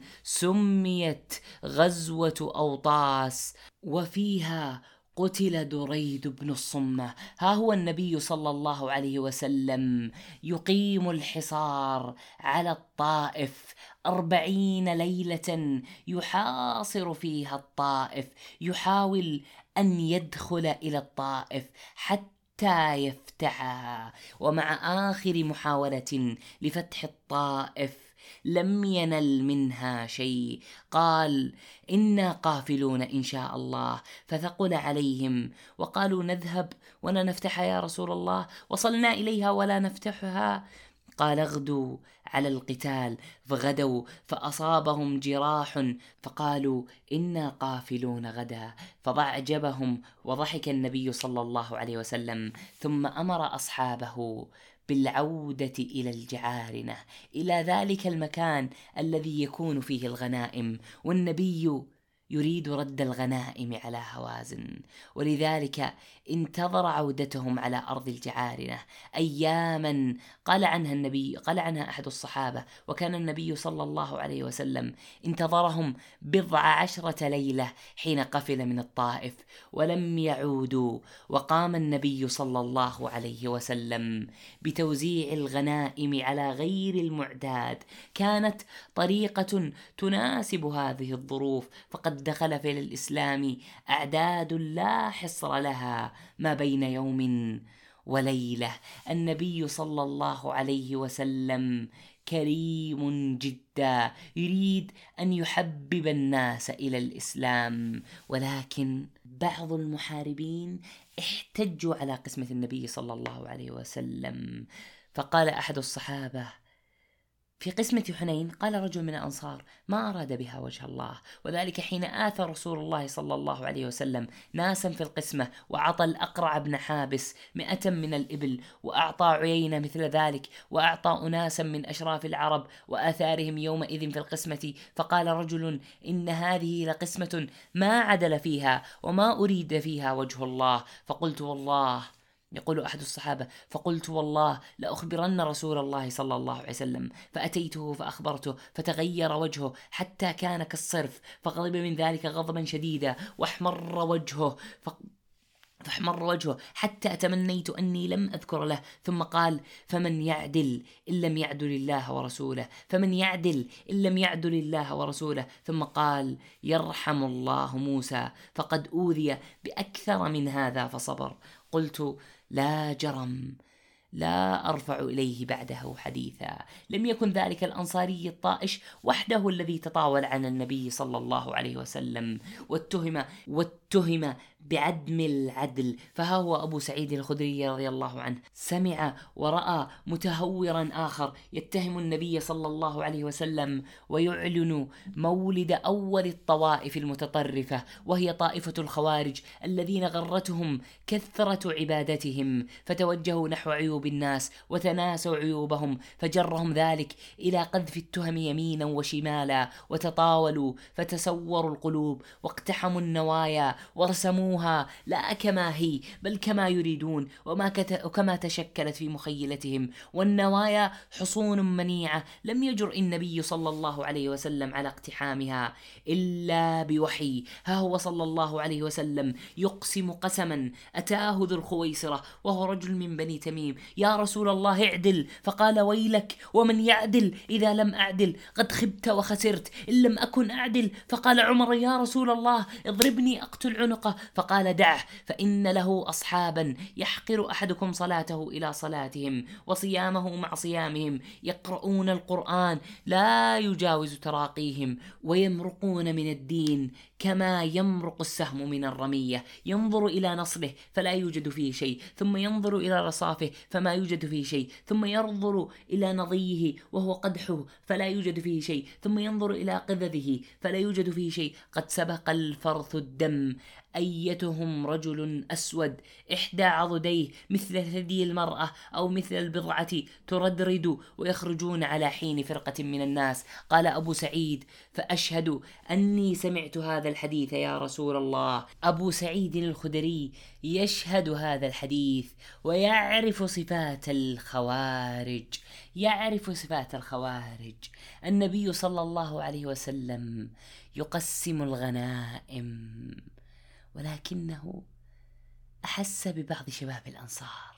سميت غزوة أوطاس وفيها قتل دريد بن الصمة. ها هو النبي صلى الله عليه وسلم يقيم الحصار على الطائف. أربعين ليلة يحاصر فيها الطائف. يحاول أن يدخل إلى الطائف حتى حتى يفتحها ومع آخر محاولة لفتح الطائف لم ينل منها شيء. قال إنا قافلون إن شاء الله. فثقل عليهم وقالوا نذهب ولا نفتحها يا رسول الله وصلنا إليها ولا نفتحها. قال اغدوا على القتال. فغدوا فأصابهم جراح فقالوا إنا قافلون غدا. فضعجبهم وضحك النبي صلى الله عليه وسلم ثم أمر أصحابه. بالعودة إلى الجعارنة إلى ذلك المكان الذي يكون فيه الغنائم والنبي يريد رد الغنائم على هوازن. ولذلك انتظر عودتهم على أرض الجعارنة. أياما قال عنها النبي قال عنها أحد الصحابة وكان النبي صلى الله عليه وسلم انتظرهم بضع عشرة ليلة حين قفل من الطائف ولم يعودوا. وقام النبي صلى الله عليه وسلم بتوزيع الغنائم على غير المعتاد كانت طريقة تناسب هذه الظروف فقد دخل في الإسلام أعداد لا حصر لها. ما بين يوم وليلة. النبي صلى الله عليه وسلم كريم جدا يريد أن يحبب الناس إلى الإسلام. ولكن بعض المحاربين احتجوا على قسمة النبي صلى الله عليه وسلم. فقال أحد الصحابة في قسمة حنين قال رجل من الأنصار ما أراد بها وجه الله. وذلك حين آثى رسول الله صلى الله عليه وسلم ناسا في القسمة وعطى الأقرع بن حابس مئة من الإبل وأعطى عيينة مثل ذلك وأعطى أناسا من أشراف العرب وآثارهم يومئذ في القسمة. فقال رجل إن هذه لقسمة ما عدل فيها وما أريد فيها وجه الله. فقلت والله يقول أحد الصحابة فقلت والله لأخبرن رسول الله صلى الله عليه وسلم فأتيته فأخبرته فتغير وجهه حتى كان كالصرف فغضب من ذلك غضبا شديدا واحمر وجهه ف... فاحمر وجهه حتى تمنيت أني لم أذكر له ثم قال فمن يعدل إن لم يعدل الله ورسوله فمن يعدل إن لم يعدل الله ورسوله ثم قال يرحم الله موسى فقد أوذي بأكثر من هذا فصبر قلت لا جرم لا أرفع إليه بعده حديثا. لم يكن ذلك الأنصاري الطائش وحده الذي تطاول عن النبي صلى الله عليه وسلم. واتهم واتهم بعدم العدل. فها هو أبو سعيد الخدري رضي الله عنه. سمع ورأى متهورا آخر يتهم النبي صلى الله عليه وسلم ويعلن مولد أول الطوائف المتطرفة وهي طائفة الخوارج الذين غرتهم كثرة عبادتهم فتوجهوا نحو عيوب الناس وتناسوا عيوبهم فجرهم ذلك إلى قذف التهم يمينا وشمالا وتطاولوا فتسوروا القلوب واقتحموا النوايا ورسموا رسموها لا كما هي بل كما يريدون وما كت... وكما تشكلت في مخيلتهم. والنوايا حصون منيعة لم يجرؤ النبي صلى الله عليه وسلم على اقتحامها إلا بوحي. ها هو صلى الله عليه وسلم يقسم قسما. أتاه ذو الخويصرة وهو رجل من بني تميم. يا رسول الله اعدل. فقال ويلك ومن يعدل؟ إذا لم أعدل قد خبت وخسرت. إن لم أكن أعدل فقال عمر يا رسول الله اضربني أقتل عنقه. فقال دعه فإن له أصحابا يحقر أحدكم صلاته إلى صلاتهم وصيامه مع صيامهم يقرؤون القرآن لا يجاوز تراقيهم ويمرقون من الدين كما يمرق السهم من الرمية. ينظر إلى نصله فلا يوجد فيه شيء ثم ينظر إلى رصافه فما يوجد فيه شيء ثم ينظر إلى نضيه وهو قدحه فلا يوجد فيه شيء ثم ينظر إلى قذذه فلا يوجد فيه شيء. قد سبق الفرث الدم أيتهم رجل أسود إحدى عضديه مثل ثدي المرأة أو مثل البضعة تردرد ويخرجون على حين فرقة من الناس. قال أبو سعيد فأشهد أني سمعت هذا الحديث يا رسول الله. أبو سعيد الخدري يشهد هذا الحديث ويعرف صفات الخوارج يعرف صفات الخوارج. النبي صلى الله عليه وسلم يقسم الغنائم. ولكنه أحس ببعض شباب الأنصار.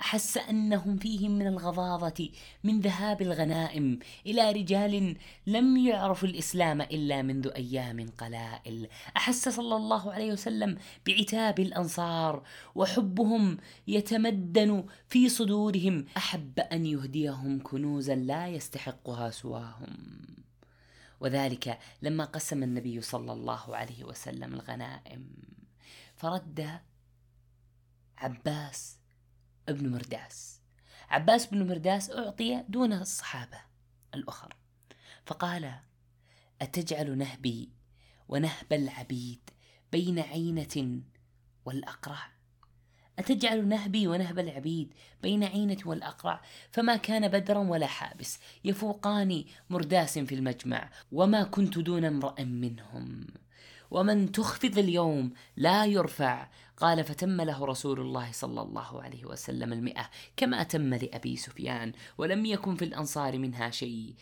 أحس أنهم فيهم من الغضاضة من ذهاب الغنائم إلى رجال لم يعرفوا الإسلام إلا منذ أيام قلائل. أحس صلى الله عليه وسلم بعتاب الأنصار وحبهم يتمدن في صدورهم. أحب أن يهديهم كنوزا لا يستحقها سواهم. وذلك لما قسم النبي صلى الله عليه وسلم الغنائم. فرد عباس ابن مرداس. عباس بن مرداس أعطي دون الصحابة الأخر. فقال أتجعل نهبي ونهب العبيد بين عينة والأقرع؟ أتجعل نهبي ونهب العبيد بين عينة والأقرع فما كان بدرا ولا حابس. يفوقان مرداس في المجمع وما كنت دون امرأ منهم. ومن تخفض اليوم لا يرفع. قال فتم له رسول الله صلى الله عليه وسلم المئة كما تم لأبي سفيان ولم يكن في الأنصار منها شيء.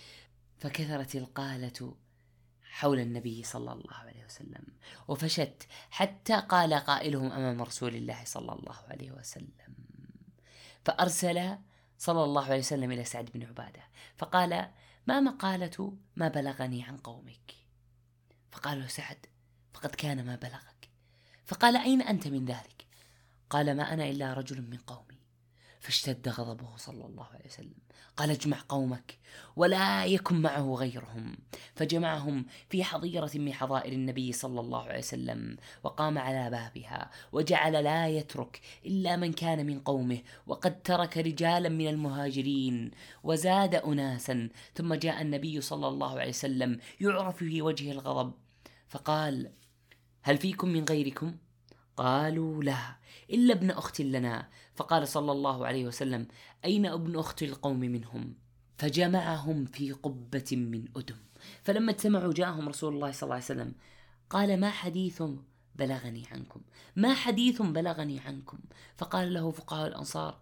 فكثرت القالة حول النبي صلى الله عليه وسلم. وفشت حتى قال قائلهم أمام رسول الله صلى الله عليه وسلم. فأرسل صلى الله عليه وسلم إلى سعد بن عبادة. فقال ما مقالة ما بلغني عن قومك؟ فقال له سعد فقد كان ما بلغك. فقال أين أنت من ذلك؟ قال ما أنا إلا رجل من قومي. فاشتد غضبه صلى الله عليه وسلم. قال اجمع قومك ولا يكن معه غيرهم. فجمعهم في حظيرة من حظائر النبي صلى الله عليه وسلم وقام على بابها وجعل لا يترك إلا من كان من قومه وقد ترك رجالا من المهاجرين وزاد أناسا. ثم جاء النبي صلى الله عليه وسلم يعرف في وجهه الغضب. فقال هل فيكم من غيركم؟ قالوا لا إلا ابن أخت لنا. فقال صلى الله عليه وسلم أين ابن أخت القوم منهم؟ فجمعهم في قبة من أدم. فلما اجتمعوا جاءهم رسول الله صلى الله عليه وسلم قال ما حديث بلغني عنكم؟ ما حديث بلغني عنكم؟ فقال له فقهاء الأنصار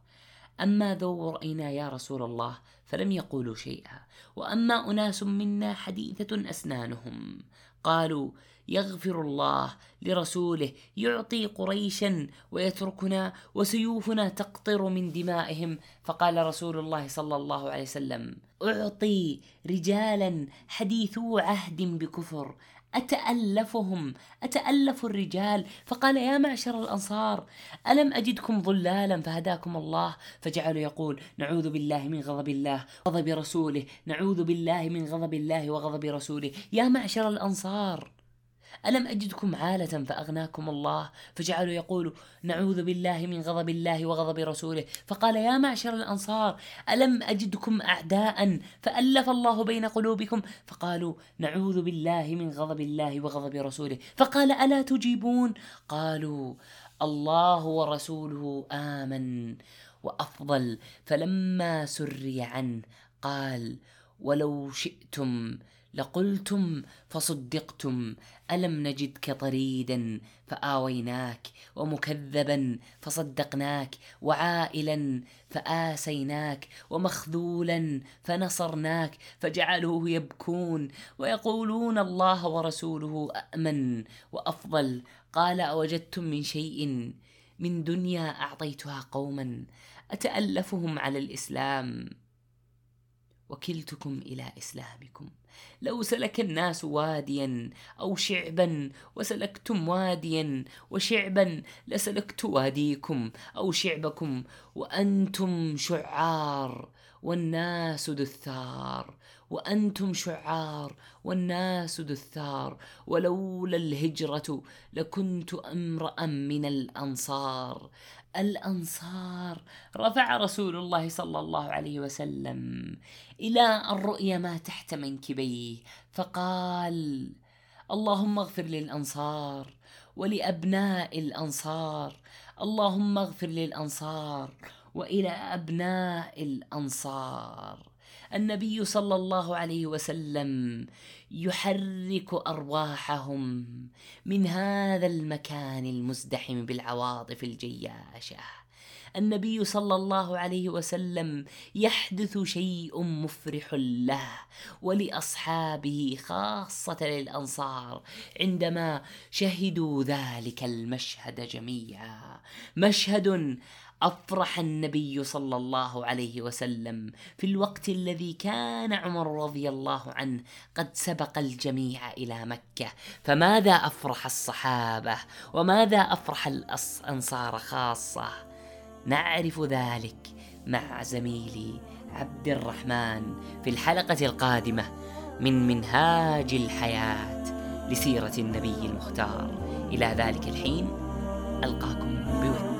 أما ذو رأينا يا رسول الله فلم يقولوا شيئا. وأما أناس منا حديثة أسنانهم. قالوا يغفر الله لرسوله يعطي قريشا ويتركنا وسيوفنا تقطر من دمائهم. فقال رسول الله صلى الله عليه وسلم أعطي رجالا حديثو عهد بكفر أتألفهم أتألف الرجال. فقال يا معشر الأنصار ألم أجدكم ضلالا فهداكم الله؟ فجعل يقول نعوذ بالله من غضب الله غضب رسوله نعوذ بالله من غضب الله وغضب رسوله. يا معشر الأنصار ألم أجدكم عالة فأغناكم الله؟ فجعلوا يقولوا نعوذ بالله من غضب الله وغضب رسوله. فقال يا معشر الأنصار ألم أجدكم أعداء فألف الله بين قلوبكم؟ فقالوا نعوذ بالله من غضب الله وغضب رسوله. فقال ألا تجيبون؟ قالوا الله ورسوله آمن وأفضل. فلما سري عنه قال ولو شئتم لقلتم فصدقتم ألم نجدك طريدا فآويناك ومكذبا فصدقناك وعائلا فآسيناك ومخذولا فنصرناك فجعلوه يبكون ويقولون الله ورسوله امن وأفضل. قال أوجدتم من شيء من دنيا أعطيتها قوما أتألفهم على الإسلام وكلتكم إلى إسلامكم. لو سلك الناس واديا أو شعبا وسلكتم واديا وشعبا لسلكت واديكم أو شعبكم وأنتم شعار والناس دثار وأنتم شعار والناس دثار ولولا الهجرة لكنت أمرأ من الأنصار الأنصار. رفع رسول الله صلى الله عليه وسلم إلى الرؤيا ما تحت منكبيه فقال اللهم اغفر للأنصار ولأبناء الأنصار. اللهم اغفر للأنصار وإلى أبناء الأنصار. النبي صلى الله عليه وسلم يحرك أرواحهم من هذا المكان المزدحم بالعواطف الجياشة. النبي صلى الله عليه وسلم يحدث شيء مفرح له ولأصحابه خاصة للانصار عندما شهدوا ذلك المشهد جميعا. مشهد أفرح النبي صلى الله عليه وسلم في الوقت الذي كان عمر رضي الله عنه قد سبق الجميع إلى مكة. فماذا أفرح الصحابة؟ وماذا أفرح الأنصار خاصة؟ نعرف ذلك مع زميلي عبد الرحمن في الحلقة القادمة من منهاج الحياة لسيرة النبي المختار. إلى ذلك الحين ألقاكم بود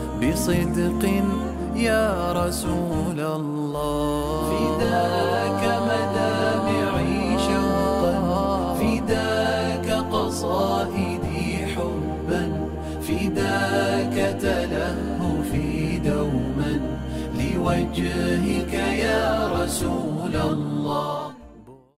بصدق يا رسول الله. فداك مدامعي شوقا فداك قصائدي حبا فداك تلهفي دوما لوجهك يا رسول الله.